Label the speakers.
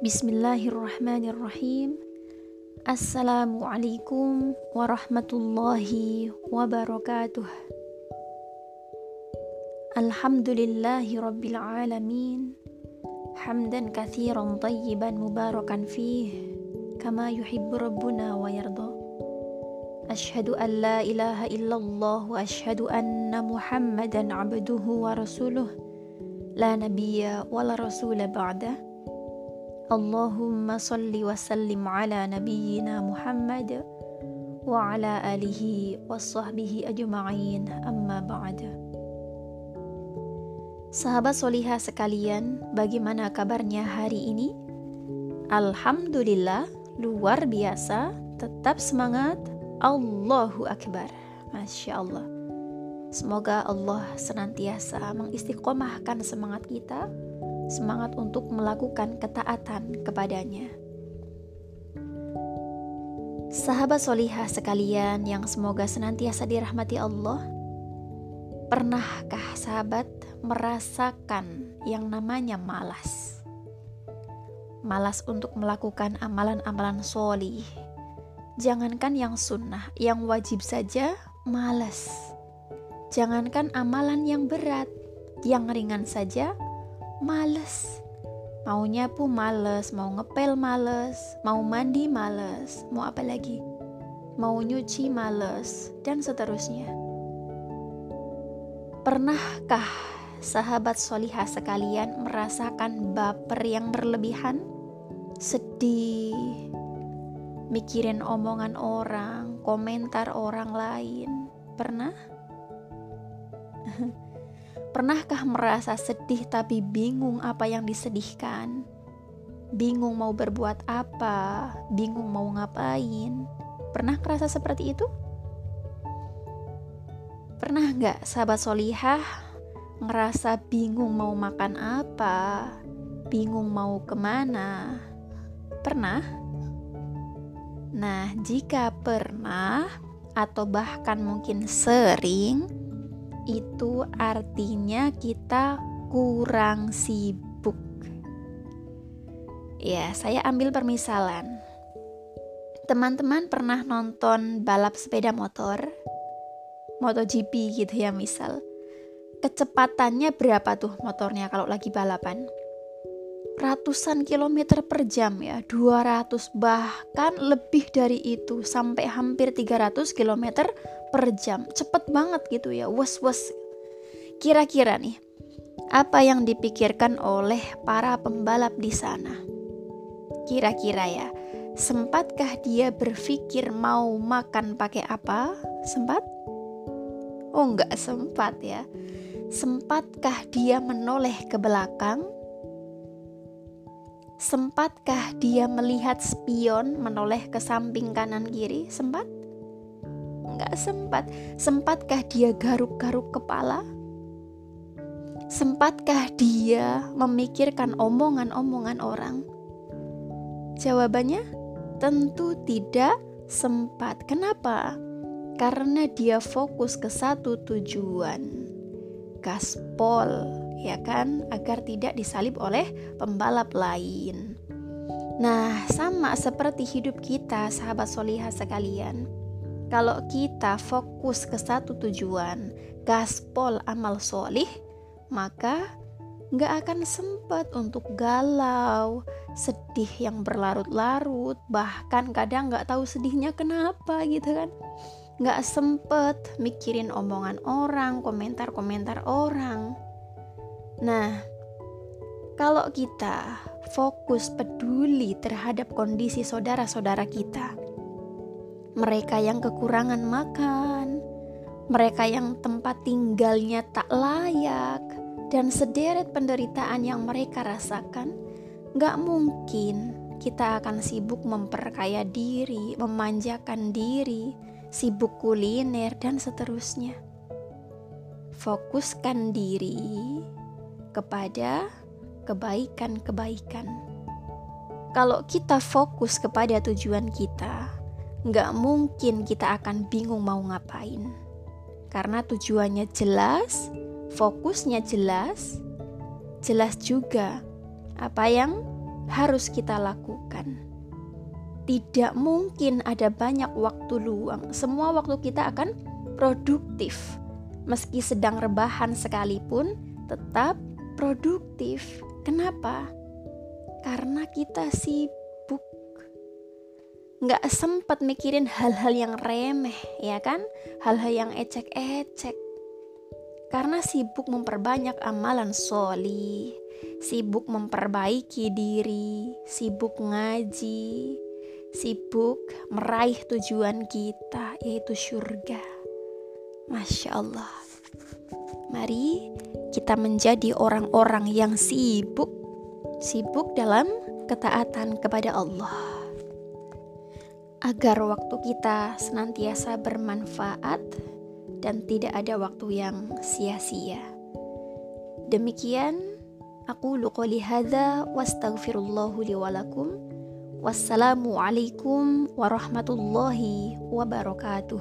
Speaker 1: Bismillahirrahmanirrahim. Assalamualaikum warahmatullahi wabarakatuh. Alhamdulillahi rabbil alamin. Hamdan kathiran tayyiban mubarakan fih. Kama yuhibbu rabbuna wa yarda. Ashhadu an la ilaha illallah wa ashhadu anna muhammadan abduhu wa rasuluh. La nabiyya wa la rasula ba'dah. Allahumma salli wa sallim ala nabiyyina Muhammad wa ala alihi wa sahbihi ajma'in amma Sahabat solihah sekalian, bagaimana kabarnya hari ini? Alhamdulillah, luar biasa, tetap semangat, Allahu Akbar. Masya Allah. Semoga Allah senantiasa mengistiqomahkan semangat kita semangat untuk melakukan ketaatan kepadanya. Sahabat solihah sekalian yang semoga senantiasa dirahmati Allah, pernahkah sahabat merasakan yang namanya malas? Malas untuk melakukan amalan-amalan solih. Jangankan yang sunnah, yang wajib saja malas. Jangankan amalan yang berat, yang ringan saja males. Maunya pun males mau ngepel males mau mandi males mau apa lagi? Mau nyuci males dan seterusnya. Pernahkah sahabat solihah sekalian merasakan baper yang berlebihan? Sedih mikirin omongan orang komentar orang lain. Pernah Pernahkah merasa sedih tapi bingung apa yang disedihkan? Bingung mau berbuat apa? Bingung mau ngapain? Pernah kerasa seperti itu? Pernah nggak sahabat solihah ngerasa bingung mau makan apa? Bingung mau ke mana? Pernah? Nah, jika pernah atau bahkan mungkin sering, itu artinya kita kurang sibuk. Ya, saya ambil permisalan. Teman-teman pernah nonton balap sepeda motor? MotoGP gitu ya misal. Kecepatannya berapa tuh motornya kalau lagi balapan? Ratusan kilometer per jam ya 200 bahkan lebih dari itu sampai hampir 300 kilometer per jam. Cepet banget gitu ya wes wes kira-kira nih apa yang dipikirkan oleh para pembalap di sana? Kira-kira ya sempatkah dia berpikir mau makan pakai apa? Sempat? Oh nggak sempat ya. Sempatkah dia menoleh ke belakang Sempatkah dia melihat spion menoleh ke samping kanan kiri? Sempat? Enggak sempat. Sempatkah dia garuk-garuk kepala? Sempatkah dia memikirkan omongan-omongan orang? Jawabannya tentu tidak sempat. Kenapa? Karena dia fokus ke satu tujuan. Gaspol ya kan, agar tidak disalib oleh pembalap lain. Nah, sama seperti hidup kita, sahabat solihah sekalian. Kalau kita fokus ke satu tujuan, gaspol amal solih, maka nggak akan sempat untuk galau, sedih yang berlarut-larut, bahkan kadang nggak tahu sedihnya kenapa gitu kan. Nggak sempet mikirin omongan orang, komentar-komentar orang. Nah, kalau kita fokus peduli terhadap kondisi saudara-saudara kita, mereka yang kekurangan makan, mereka yang tempat tinggalnya tak layak, dan sederet penderitaan yang mereka rasakan, gak mungkin kita akan sibuk memperkaya diri, memanjakan diri, sibuk kuliner, dan seterusnya. Fokuskan diri kepada kebaikan-kebaikan. Kalau kita fokus kepada tujuan kita, nggak mungkin kita akan bingung mau ngapain. Karena tujuannya jelas, fokusnya jelas, jelas juga apa yang harus kita lakukan. Tidak mungkin ada banyak waktu luang. Semua waktu kita akan produktif. Meski sedang rebahan sekalipun, tetap produktif. Kenapa? Karena kita sibuk. Nggak sempat mikirin hal-hal yang remeh, ya kan? Hal-hal yang ecek-ecek. Karena sibuk memperbanyak amalan soli, sibuk memperbaiki diri, sibuk ngaji, sibuk meraih tujuan kita, yaitu surga. Masya Allah, mari kita menjadi orang-orang yang sibuk, sibuk dalam ketaatan kepada Allah, agar waktu kita senantiasa bermanfaat dan tidak ada waktu yang sia-sia. Demikian Aku qouli hadza wastaghfirullahu li wa lakum. Wassalamu alaikum warahmatullahi wabarakatuh.